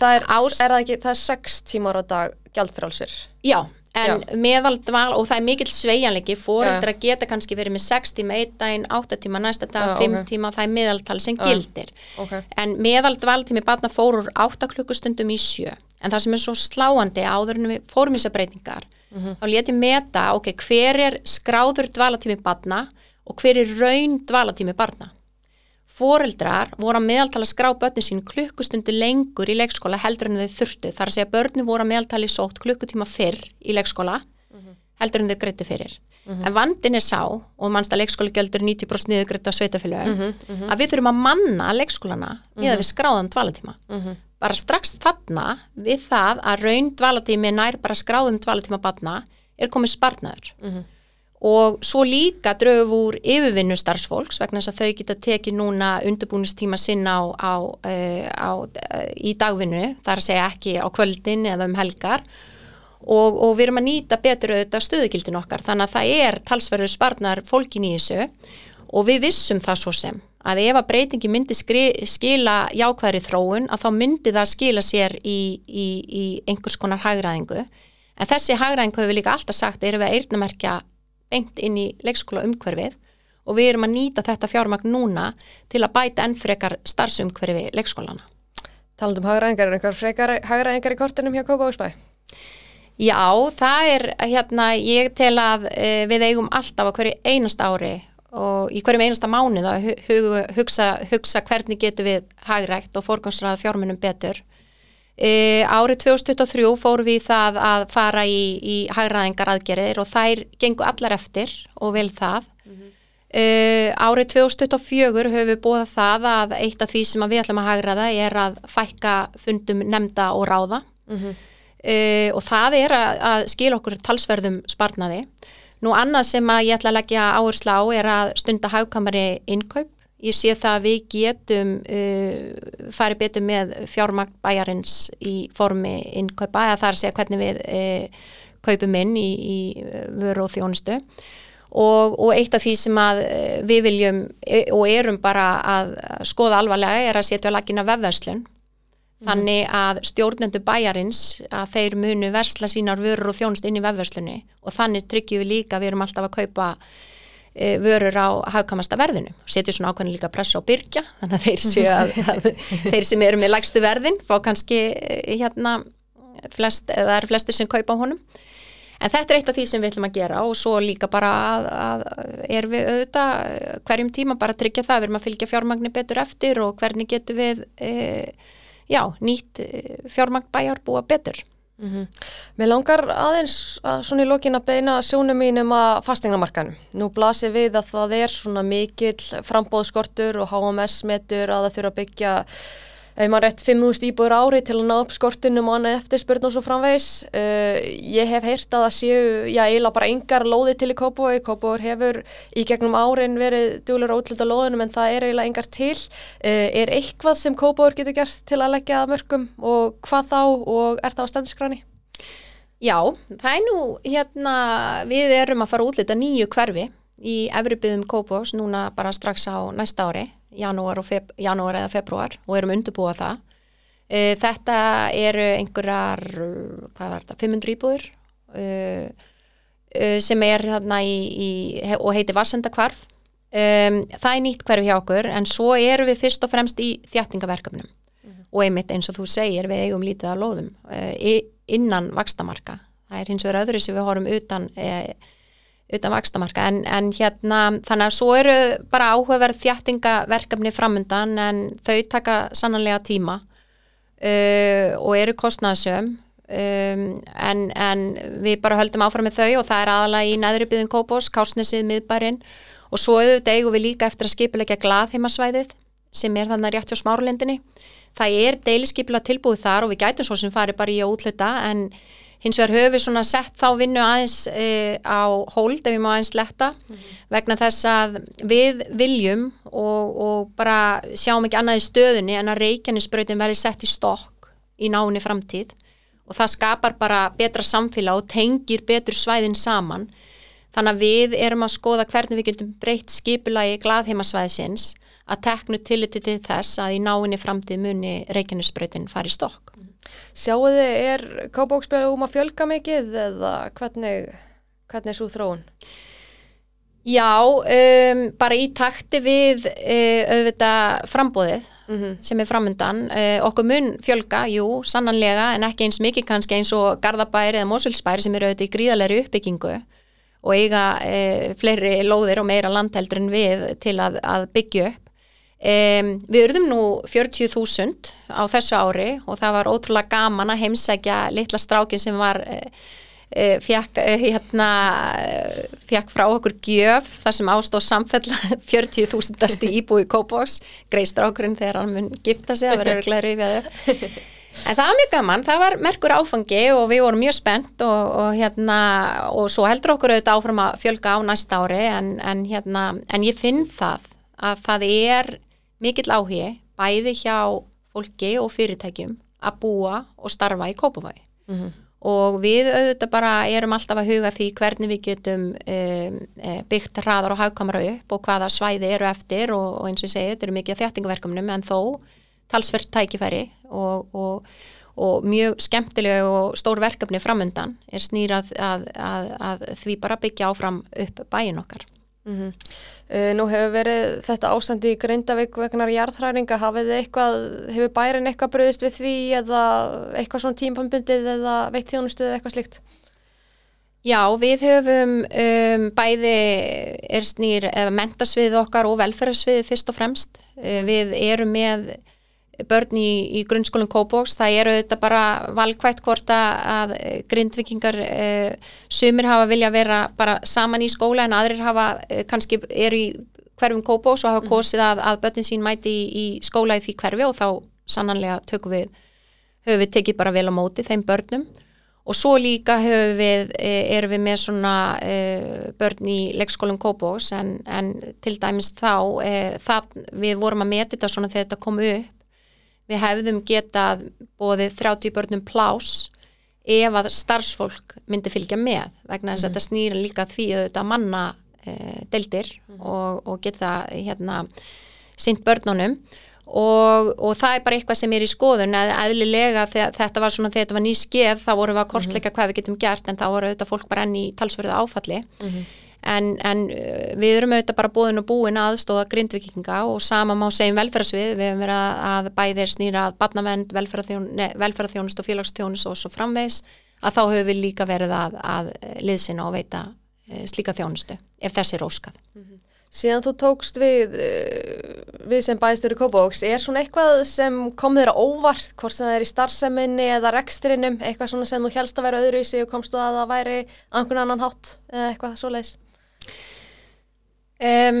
það, er, ás, er það, ekki, það er sex tímar á dag gjaldfrálsir? Já, en Já. meðal dval og það er mikil sveianleiki, fóreldra ja. geta kannski verið með 6 tíma einn daginn, 8 tíma næsta dag, 5 okay. tíma, það er meðaltal sem gildir. Okay. En meðal dvalatími barna fórur 8 klukkustundum í sjö en það sem er svo sláandi áður en við fórum í þessar breytingar mm -hmm. þá ég meta, ok, hver er skráður dvalatími barna og hver er raun dvalatími barna Fóreldrar voru að meðaltala skrá börnin sín klukkustundu lengur í leikskóla heldur en þau þurftu. Það er að segja börnin voru að meðaltali sótt klukkutíma fyrr í leikskóla mm -hmm. heldur en þau greitu fyrir. Mm -hmm. En vandin er sá, og mannst að leikskóla gjöldur 90% niður greitu á sveitafélögu, mm -hmm. að við þurfum að manna leikskólana að við skráðan dvalatíma. Bara strax þarna við það að raun dvalatími nær bara skráðum dvalatíma batna er komið spartnaður mm -hmm. og svo líka drögum úr yfirvinnu starfsfólks vegna þess að þau geta tekið núna undirbúnistíma sinna á, á, uh, á, uh, í dagvinnu, það er að segja ekki á kvöldin eða um helgar. Og, og við erum að nýta betur auðvitað stöðugildin okkar. Þannig að það er talsverður sparnar fólkin í þessu og við vissum það svo sem að ef að breytingi myndi skri, skila jákvæðri þróun að þá myndi það skila sér í, í, í einhvers konar hagraðingu en þessi hagraðingu hefur við líka alltaf sagt erum við að eirnamerkja beint inn í leikskóla umhverfið og við erum að nýta þetta fjármagn núna til að bæta enn frekar starfsumhverfi leikskólana. Talandum hagraðingar, er einhver frekar hagraðingar í kortinum hjá Kópa Úsbæ? Já, það er hérna, ég tel að e, við eigum alltaf á hverju einast ári og í hverjum einasta mánuð að hugsa, hugsa hvernig getur við hagrægt og forgangsraða fjármunum betur. E, árið 2023 fórum við það að fara í, í hagræðingar aðgerðir og þær gengur allar eftir og vel það. Mm -hmm. e, árið 2024 höfum við búið það að eitt af því sem við ætlum að hagræða er að fækka fundum nefnda og ráða mm -hmm. e, og það er að, að skila okkur talsverðum sparnaði. Nú annað sem að ég ætla að leggja áherslu á er að stunda hagkamari innkaup. Ég sé það að við getum uh, farið betur með fjármagn bæjarins í formi innkaupa eða að segja hvernig við uh, kaupum inn í, í vöru og þjónustu og, og eitt af því sem uh, við viljum e, og erum bara að skoða alvarlega er að setja að lagina vefverslun. Þannig að stjórnendu bæjarins að þeir munu versla sínar vörur og þjónust inn í vefverslunni. Og þannig tryggjum við líka, við erum alltaf að kaupa e, vörur á hafkamasta verðinu. Og setjum svona ákveðin líka pressa á byrkja þannig að þeir, að, að, [LAUGHS] þeir sem eru með lægstu verðin fá kannski e, hérna flest, eða er flestir sem kaupa honum. En þetta er eitt af því sem við ætlum að gera og svo líka bara að, að er við auðvitað hverjum tíma bara að tryggja það, við erum að fylgja fjármagnir betur eftir og hvernig getur við e, já, nýtt eh, fjármagn bæjar búa betur. Mm -hmm. Mér langar aðeins að svona í lokin að beina sjónum mínum að fastegnamarkanum. Nú blasir við að það er svona mikill frambóðskortur og HMS metur að það þurfa að byggja ef maður rétt 5.000 íbúður ári til að ná upp skortinum og annað eftirspurn og svo framvegs uh, ég hef heyrt að það séu já, eiginlega bara engar lóði til í Kópavói Kópavói hefur í gegnum árin verið djúlur og útlita lóðunum en það er eiginlega engar til. Uh, er eitthvað sem Kópavói getur gert til að leggja að mörgum og hvað þá og er það á stefnisgráni? Já, það er nú hérna, við erum að fara útlita nýju hverfi í efribyðum Kópavóks núna bara strax á næsta ári janúar, janúar eða februar og erum undirbúað það. E, þetta eru einhverjar, hvað var þetta, 500 íbúður e, e, sem er þarna í, í, og heitir Vassendakvarf. Það er nýtt hverju hjá okkur en svo eru við fyrst og fremst í þjættingaverkefnum mm -hmm. og einmitt eins og þú segir við eigum lítið að lóðum innan vakstamarka. Það er hins vegar öðru sem við horfum utan utan vakstamarka en, en hérna þannig að svo eru bara áhugaverð þjættingaverkefni framundan en þau taka sannanlega tíma uh, og eru kostnæðsum um, en, en við bara höldum áfram með þau og það er aðalega í næðri byðin Kópós, Kásnesið, Miðbærin og svo auðvitað eigum við líka eftir að skipilegja glaðheimasvæðið sem er þannig rétt hjá smárlendinni það er deiliskeipila tilbúið þar og við gætum svo sem fari bara í að útluta en Hins vegar höfum við svona sett þá vinnu aðeins e, á hold ef við má aðeins letta mm -hmm. vegna þess að við viljum og, og bara sjáum ekki annað í stöðunni en að reykjanisbröðin verði sett í stokk í náni framtíð og það skapar bara betra samfélag og tengir betur svæðin saman. Þannig að við erum að skoða hvernig við getum breytt skipulagi glaðheimasvæðisins að teknu tilliti til þess að í náinni framtíð muni reykjanisbröðin fari í stokk. Sjáu þið, er kábóksbjörnum að fjölga mikið eða hvernig, hvernig er svo þróun? Já, um, bara í takti við uh, auðvitað frambóðið mm -hmm. sem er framöndan. Uh, okkur mun fjölga, jú, sannanlega, en ekki eins mikið kannski eins og Garðabæri eða Mosulsbæri sem eru auðvitað í gríðalegri uppbyggingu og eiga uh, fleiri lóðir og meira landheldur en við til að, að byggja upp. Um, við urðum nú 40.000 á þessu ári og það var ótrúlega gaman að heimsækja litla strákin sem var uh, uh, fjekk uh, hérna, fjekk frá okkur gjöf þar sem ástóð samfella [LAUGHS] 40.000 íbúi Kópós, grei strákurinn þegar hann mun gifta sig, það verður örglega rauðjaðu En það var mjög gaman, það var merkur áfangi og við vorum mjög spennt og, og hérna, og svo heldur okkur auðvitað áfram að fjölga á næsta ári en, en hérna, en ég finn það að það er mikill áhugi bæði hjá fólki og fyrirtækjum að búa og starfa í Kópavagi Mm -hmm. og við auðvitað bara erum alltaf að huga því hvernig við getum um, byggt hraðar og hagkamara upp og hvaða svæði eru eftir og, og eins og ég segi, þetta eru mikið þjættingaverkefnum en þó talsvert tækifæri og, og, og mjög skemmtilega og stór verkefni framöndan er snýrað að, að, að því bara byggja áfram upp bæin okkar. Mm -hmm. nú hefur verið þetta ástandi í Grindavík vegnar jarðhræringa, hafið þið eitthvað, hefur bærin eitthvað bröðist við því eða eitthvað svona tímpambundið eða veitt þjónustuð eða eitthvað slíkt? Já, við höfum um, bæði er snýr mentasvið okkar og velferðarsvið fyrst og fremst. Uh, við erum með börn í, í grunnskólinn Kópóks, það eru þetta bara valkvægt hvort að grindvikingar e, sumir hafa vilja vera bara saman í skóla en aðrir hafa e, kannski eru í hverfum Kópóks og hafa mhm. kosið að, að börnin sín mæti í, í skóla í því hverfi og þá sannanlega tökum við höfum við tekið bara vel á móti þeim börnum og svo líka höfum við e, erum við með svona börn í leikskólinn Kópóks en, en til dæmis þá það, við vorum að metja þetta svona þegar þetta kom upp við hefðum getað bóðið 30 börnum plás ef að starfsfólk myndi fylgja með vegna þess að mm. þetta snýra líka því að þetta manna e, deildir mm. og, og geta hérna sint börnunum og, og það er bara eitthvað sem er í skoðun eða eðlilega þegar þetta var svona þegar þetta var ný skeið þá vorum við að kortleika mm. hvað við getum gert en þá voru auðvitað fólk bara enn í talsverðu áfalli -hmm en, en uh, við erum auðvitað bara búin og búin aðstóða grindvikinga og sama má segjum velferðsvið, við hefum verið að bæðir snýra að badnavend, velferðarþjónust og félagsþjónust og svo framvegs að þá höfum við líka verið að, að liðsina og veita e, slíka þjónustu ef þessi er óskað. Mm -hmm. Síðan þú tókst við, uh, við sem bæðistur í Kópavóks, er svona eitthvað sem kom þér á óvart, hvort sem það er í starfseminni eða rekstrinum, eitthvað svona sem þú helst að vera öðru í sig og komstu að það væri einhvern annan hátt eða eitthvað svo leiðis? Um,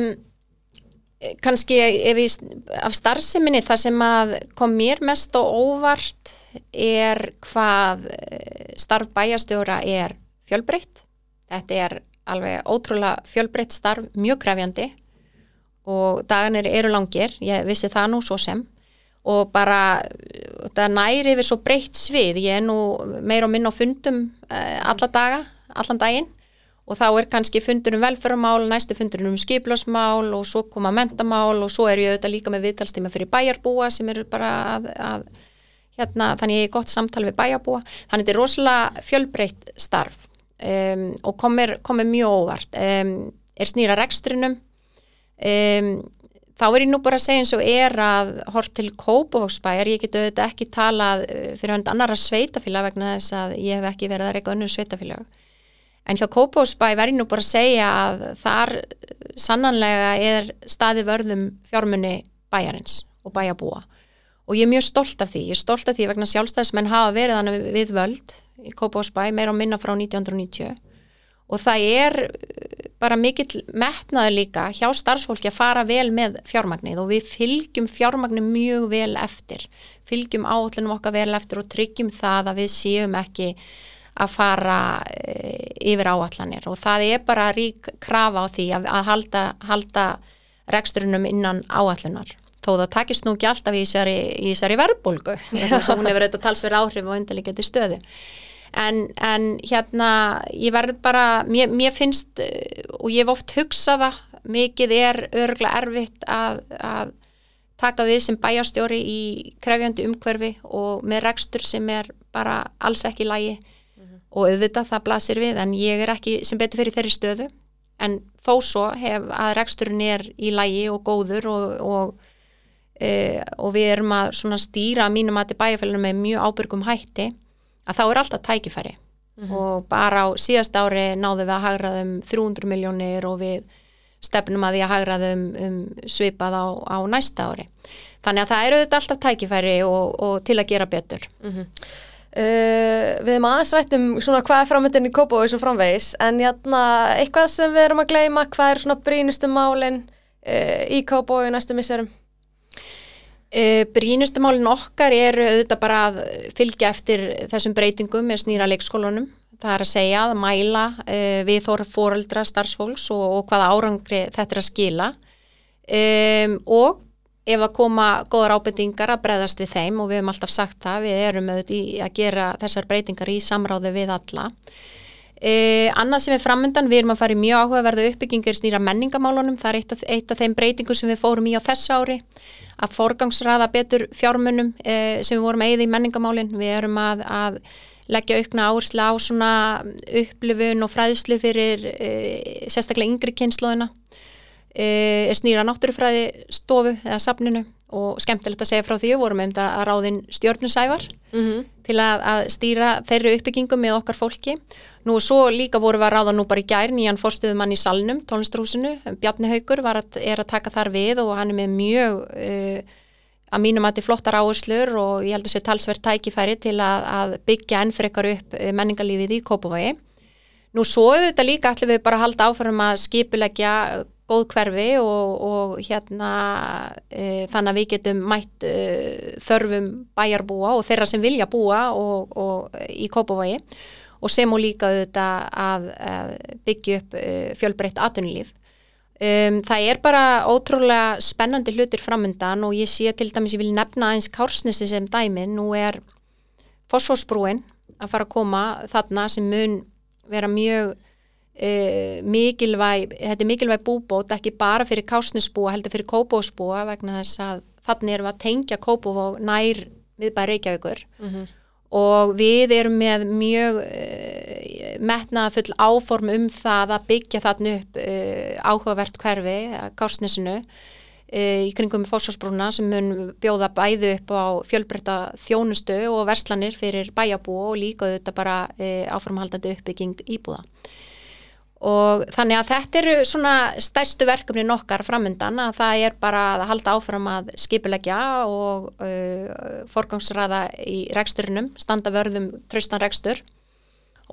kannski ef ég af starfseminni það sem að kom mér mest og óvart er hvað eh, starf bæjastjóra er fjölbreytt. Þetta er alveg ótrúlega fjölbreytt starf, mjög krefjandi og dagarnir eru langir ég vissi það nú svo sem. Og bara það næri yfir svo breytt svið, ég er nú meir og minn á fundum uh, alla daga, allan daginn og þá er kannski fundur um velferðarmál, næstu fundur um skiplásmál og svo koma mentamál og svo er ég auðvitað líka með viðtalstíma fyrir bæjarbúa sem eru bara að, að hérna, þannig ég er gott samtal við bæjarbúa. Þannig þetta er rosalega fjölbreytt starf um, og komir, komir mjög óvart. Um, er snýra rekstrinum. Um, þá er ég nú bara að segja eins og er að hort til Kópavóksbæjar, ég get auðvitað ekki talað uh, fyrir hönd annara sveitafélag vegna þess að ég hef ekki verið að reyka önnur sveitafélag En hjá Kópásbæ verður nú bara að segja að þar sannanlega er staði vörðum fjármunni bæjarins og bæjabúa og ég er mjög stolt af því, ég er stolt af því vegna sjálfstæðismenn hafa verið þannig við völd í Kópásbæ meira og minna frá 1990 og það er bara mikill metnaður líka hjá starfsfólki að fara vel með fjármagnið og við fylgjum fjármagnið mjög vel eftir, fylgjum áallunum okkar vel eftir og tryggjum það að við séum ekki að fara eh, yfir áallanir og það er bara rík krafa á því að, að halda, halda reksturinnum innan áallunar þó það takist nú ekki alltaf í þessari, verbulgu [LAUGHS] þess að hún hefur auðvitað talsverð áhrif og undarleikandi stöðu. En, en hérna ég verð bara, mér, mér finnst eh, og ég hef oft hugsaða mikið er örgla erfitt að, að taka við sem bæjarstjóri í krefjandi umhverfi og með rekstur sem er bara alls ekki lægi og auðvitað það blasir við en ég er ekki sem betur fyrir þeirri stöðu en þó svo hef að reksturinn er í lægi og góður og, og, e, og við erum að stýra mínum að til bæjarfælunum með mjög ábyrgum hætti að þá er alltaf tækifæri mm -hmm. og bara á síðast ári náðum við að hagraðum 300 miljónir og við stefnum að því að hagraðum um svipað á, á næsta ári þannig að það eru alltaf tækifæri og, og til að gera betur mm -hmm. Uh, við erum aðeins rættum svona hvað er framöndin í Kópavís og framvegis en jæna, eitthvað sem við erum að gleyma hvað er svona brínustu málinn uh, í Kópaví næstu misserum? Uh, Brínustu málin okkar eru auðvitað bara að fylgja eftir þessum breytingum með snýra leikskólanum. Það er að segja að mæla við þóra fóreldra starfsfólks og, og hvaða árangri þetta er að skila um, og ef að koma góðar ábendingar að breyðast við þeim og við hefum alltaf sagt það, við erum auðvitað í að gera þessar breytingar í samráði við alla. Uh, annað sem er framöndan, við erum að fara í mjög áhugaverðu uppbyggingir snýra menningamálunum, það er eitt af, eitt af þeim breytingum sem við fórum í á þessu ári að forgangsraða betur fjármunum uh, sem við vorum eigið í menningamálin, við erum að, að leggja aukna áherslu á svona upplifun og fræðslu fyrir uh, sérstaklega yngri kynnslóðina er snýra náttúrufræði stofu eða safninu og skemmtilegt að segja frá því við vorum um að ráðin stjórnusævar Mm -hmm. til að, að stýra þeirri uppbyggingum með okkar fólki. Nú og svo líka vorum við að ráða nú bara í gær nýjan fórstuðumann í Salnum, tónlistrúsinu, Bjarni Haugur að, er að taka þar við og hann er með mjög uh, að mínum að þetta er flottar áherslur og ég held að sé talsvert tækifæri til að, að byggja enn frekar upp menningarlífið í Kópavogi. Nú svo þetta líka ætlum við bara halda áfram að skipulegja góð hverfi og, og hérna e, þannig að við getum mætt e, þörfum bæjarbúa og þeirra sem vilja búa og, og í Kópavogi og sem og líka auðvitað að, að byggja upp e, fjölbreytt atunlíf. Um, það er bara ótrúlega spennandi hlutir framöndan og ég sé til dæmis ég vil nefna eins Kársnesi sem dæmi, nú er fosfósbrúin að fara að koma þarna sem mun vera mjög Uh, mikilvæg, þetta er mikilvæg búbót ekki bara fyrir kásnisbúa heldur fyrir kópósbúa vegna þess að þannig erum við að tengja kópóvóg nær viðbæri Reykjavíkur Mm -hmm. og við erum með mjög uh, metnaðafull áform um það að byggja þarna upp uh, áhugavert hverfi kásnisinu í kringum fósfarsbrúna sem mun bjóða bæðu upp á fjölbreytta þjónustu og verslanir fyrir bæjabú og líka þetta bara áformhaldandi uppbygging íbúða og þannig að þetta eru svona stærstu verkefni nokkar framöndan að það er bara að halda áfram að skipulegja og uh, forgangsraða í reksturinnum, standa vörðum traustan rekstur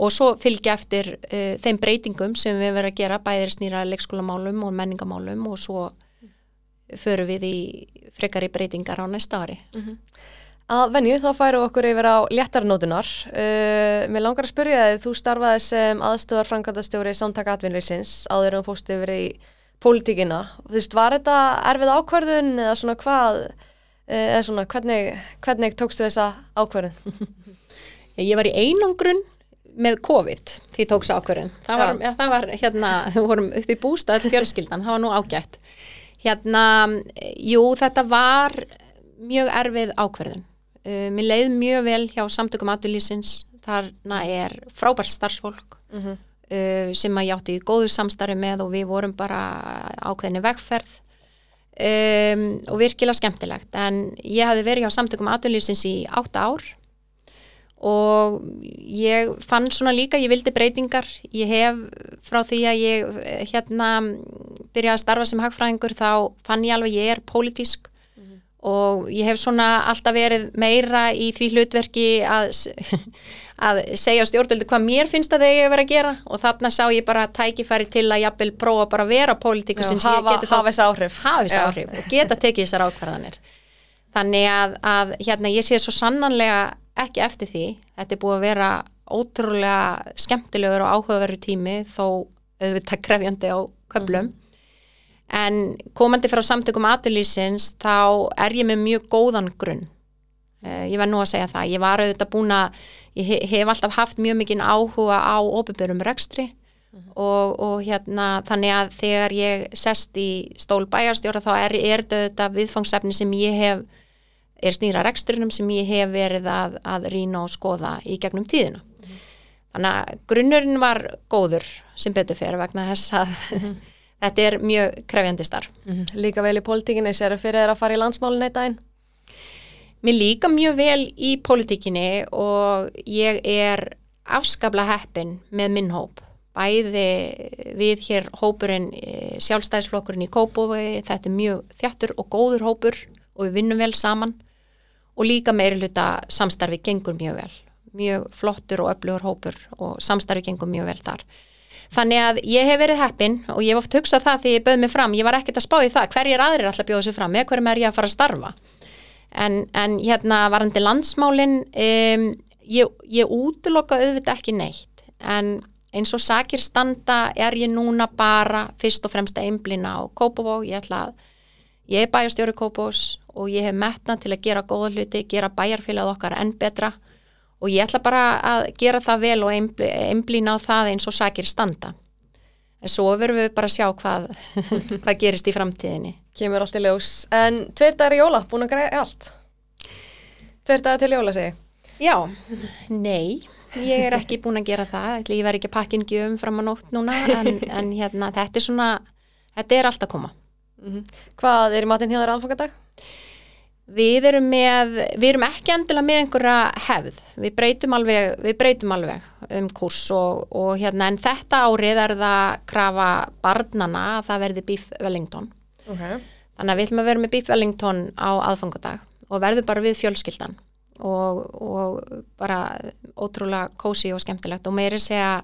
og svo fylgja eftir uh, þeim breytingum sem við verðum að gera bæðir snýra leikskólamálum og menningamálum og svo förum við í frekari breytingar á næsta ári. Mm -hmm. Að venju þá færum okkur yfir á léttarnótunar. Uh, mér langar að spyrja þið, þú starfaði sem aðstöðar framkvæmdastjóri samtaka atvinnleysins áður en þú fóstu yfir í pólitíkina. Þú veist, var þetta erfið ákverðun eða svona hvað, eða svona hvernig, hvernig tókstu þessa ákverðun? [LAUGHS] Ég var í einangrun með COVID því tókst ákverðun. Það var, ja, það var hérna, [LAUGHS] þú vorum upp í bústað fjölskyldan, það var nú ágætt. Hérna, jú, þetta var mjög erfið ákverðun. Uh, mér leið mjög vel hjá samtökum aðlýsins, þarna er frábært starfsfólk Mm -hmm. uh, sem að játti í góðu samstarfi með og við vorum bara ákveðinni vegferð. Um, og virkilega skemmtilegt. En ég hafði verið hjá samtökum aðlýsins í átta ár og ég fann svona líka, ég vildi breytingar, ég hef frá því að ég hérna byrjaði að starfa sem hagfræðingur þá fann ég alveg ég er pólitísk og ég hef svona alltaf verið meira í því hlutverki að, [LAUGHS] að segja stjórnvöldu hvað mér finnst að eru að vera að gera. Og þarna sá ég bara tækifæri til að jafnvel prófa bara að vera pólitíku sem hafa, hafa þess áhrif, hafa áhrif og geta tekið þessar ákvarðanir. Þannig að, að hérna, ég sé svo sannanlega ekki eftir því. Þetta er búið að vera ótrúlega skemmtilegur og áhugaveru tími þó auðvitað krefjandi á köflum. mm. En komandi frá samtökum aturlýsins þá er ég með mjög góðan grunn. Uh, ég var nú að segja það. Ég var auðvitað búin að, ég hef alltaf haft mjög mikinn áhuga á ofinbjörnum rekstri uh -huh. og, og hérna þannig að þegar ég sest í stól bæjarstjóra þá er, er þetta viðfangsefni sem ég hef, er snýra reksturinnum sem ég hef verið að, að rýna og skoða í gegnum tíðina. Uh -huh. Þannig að grunnurinn var góður sem betur fyrir vegna þess að -huh. [LAUGHS] Þetta er mjög krefjandi starf. Mm -hmm. Líka vel í pólitíkinni, sér það fyrir þeirra að fara í landsmálun eitt daginn? Mér líka mjög vel í pólitíkinni og ég er afskabla heppin með minn hóp. Bæði við hér hópurinn sjálfstæðisflokkurinn í Kópói, þetta er mjög þjáttur og góður hópur og við vinnum vel saman og líka meiri hluta samstarfi gengur mjög vel. Mjög flottur og öflugur hópur og samstarfi gengur mjög vel þar. Þannig að ég hef verið heppin og ég hef oft hugsað það því ég bauð mig fram, ég var ekkert að spá í það hverjir aðrir alltaf bjóðu sig fram, með hverjum er ég að fara að starfa. En, en hérna varandi landsmálin um, ég, ég útloka auðvitað ekki neitt. En eins og sakir standa er ég núna bara fyrst og fremst einblina á Kópavóg, ég að ég er bæjarstjóri Kópavógs og ég hef metna til að gera góða hluti, gera bæjarfélagið okkar enn betra og ég ætla bara að gera það vel og einbl- einblína á það eins og sakir standa en svo verðum við bara að sjá hvað, [LAUGHS] hvað gerist í framtíðinni Kemur allt í ljós. En tveir dagar í jóla, búin að greiða allt. Tveir dagar til jóla, segi. Já, nei, ég er ekki búin að gera það, ég verð ekki að pakkin gjöfum fram á nótt núna, en, [LAUGHS] en hérna, þetta er svona, þetta er allt að koma. Hvað er í matinn hjá þér aðfangadag? Við erum með, við erum ekki endilega með einhverja hefð, við breytum alveg, við breytum alveg um kurs og, og hérna, en þetta árið er það krafa barnana að það verði Beef Wellington. Okay. Þannig að við ætlum að vera með Beef Wellington á aðfangadag og verðum bara við fjölskyldan og, og bara ótrúlega kósi og skemmtilegt og meiri segja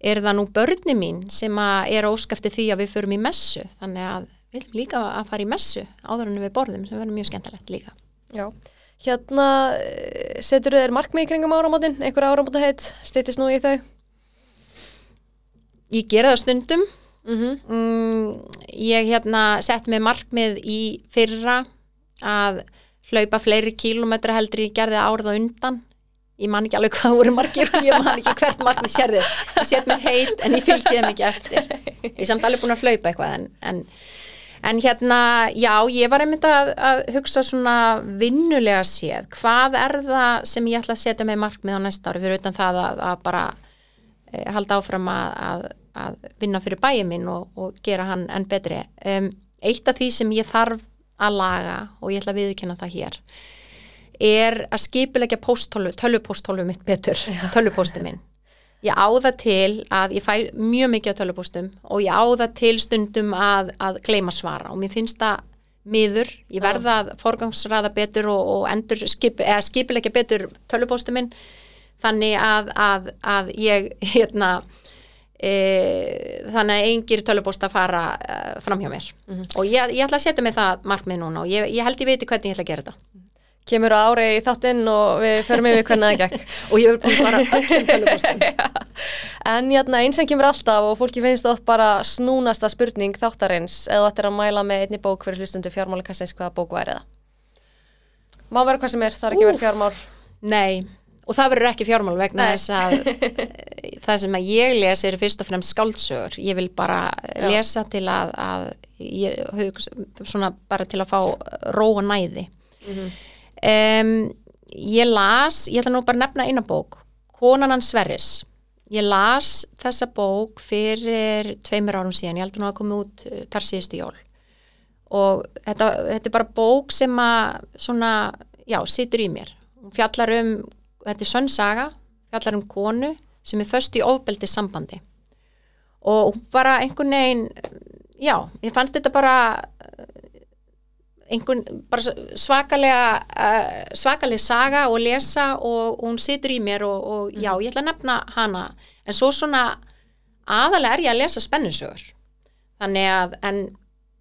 er það nú börni mín sem að er óskafti því að við förum í messu þannig að við ætlum líka að fara í messu áður en við borðum sem verður mjög skemmtilegt líka. Já. Hérna, setur þér markmið í kringum áramótin, einhver áramóta heitt, stýttist nú í þau? Ég gera það stundum Mm -hmm. mm, ég hérna sett mig markmið í fyrra að hlaupa fleiri kílómetra heldur ég gerði árið á undan ég man ekki alveg hvað voru margir og ég man ekki hvert markmið sérði ég set mér heit en ég fylgdi þeim ekki eftir ég er samt alveg búin að hlaupa eitthvað en, en, en hérna já, ég var einmitt að, að hugsa svona vinnulega séð hvað er það sem ég ætla að setja með markmið á næsta ári fyrir utan það að, að bara e, halda áfram að, að að vinna fyrir bæið minn og, og gera hann enn betri. Um, eitt af því sem ég þarf að laga og ég ætla að viðkynna það hér er að skipilegja pósthólu, tölvupósthólu mitt betur, tölvupósti minn. Ég á það til að ég fæ mjög mikið af tölvupóstum og ég á það til stundum að, að gleyma svara og mér finnst það miður, ég verða að forgangsraða betur og, og endur skip, eða skipilegja betur tölvupósti minn þannig að, að, að ég [LAUGHS] hérna E, þannig að engir tölupósta fara uh, fram hjá mér og ég, ég ætla að setja mig það markmið núna og ég, ég held ég viti hvernig ég ætla að gera þetta Kemur á ári í þáttinn og við förum yfir hvernig það gekk. [LAUGHS] og ég er búin að svara öllum tölupóstum [LAUGHS] En hérna, eins sem kemur alltaf og fólki finnst oft bara snúnasta spurning þáttarins eða þetta er að mæla með einni bók fyrir hlustundu fjármálikassins hvaða bók væri það. Má vera hvað sem er, það er ekki verið fjármál. Nei, og það verður ekki fjármál vegna þess að [LAUGHS] það sem að ég les er fyrst og fremst skáldsögur ég vil bara Já. lesa til að, að ég, svona bara til að fá ró og næði Mhm. Um, ég las ég ætla nú bara að nefna eina bók Konan hans Sverris. Ég las þessa bók fyrir tveimur árum síðan, ég held að nú að koma út eh, þar síðustu jól. Og þetta, þetta er bara bók sem að svona, já, situr í mér. Hún fjallar um, þetta er sönn saga fjallar um konu sem er föst í ofbeldi sambandi og hún bara einhvern veginn já, ég fannst þetta bara einhvern, svakalega uh, svakalega saga og lesa og, og hún situr í mér og, og já, ég ætla að nefna hana en svo svona aðalega er ég að lesa spennusögur þannig að en,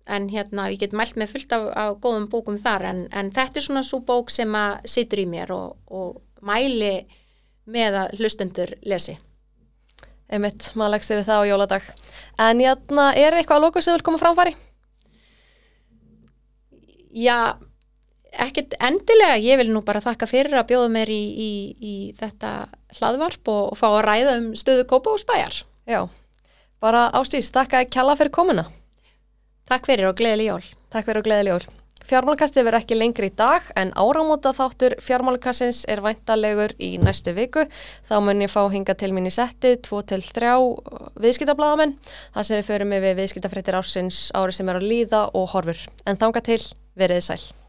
en hérna, ég get mælt með fullt af, af góðum bókum þar en, en þetta er svona svo bók sem að situr í mér og, og mæli með að hlustendur lesi Einmitt, maður leggst yfir það á jóladag. En hérna, er eitthvað að lóku sem vil koma framfæri? Já, ekkert endilega, ég vil nú bara þakka fyrir að bjóða mér í, í, í þetta hlaðvarp og, og fá að ræða um stöðu Kópa og Spæjar. Já, bara ástís, takk að kjalla fyrir komuna. Takk fyrir og gleðileg jól. Takk fyrir og gleðileg jól. Fjármálkastið verður ekki lengri í dag en áramóta þáttur fjármálkassins er væntalegur í næstu viku. Þá mun ég fá hinga til mín í setti 2-3 viðskiptablaðamenn þar sem við förum yfir viðskiptafréttir ársins ári sem er að líða og horfur. En þanga til, veriði sæl.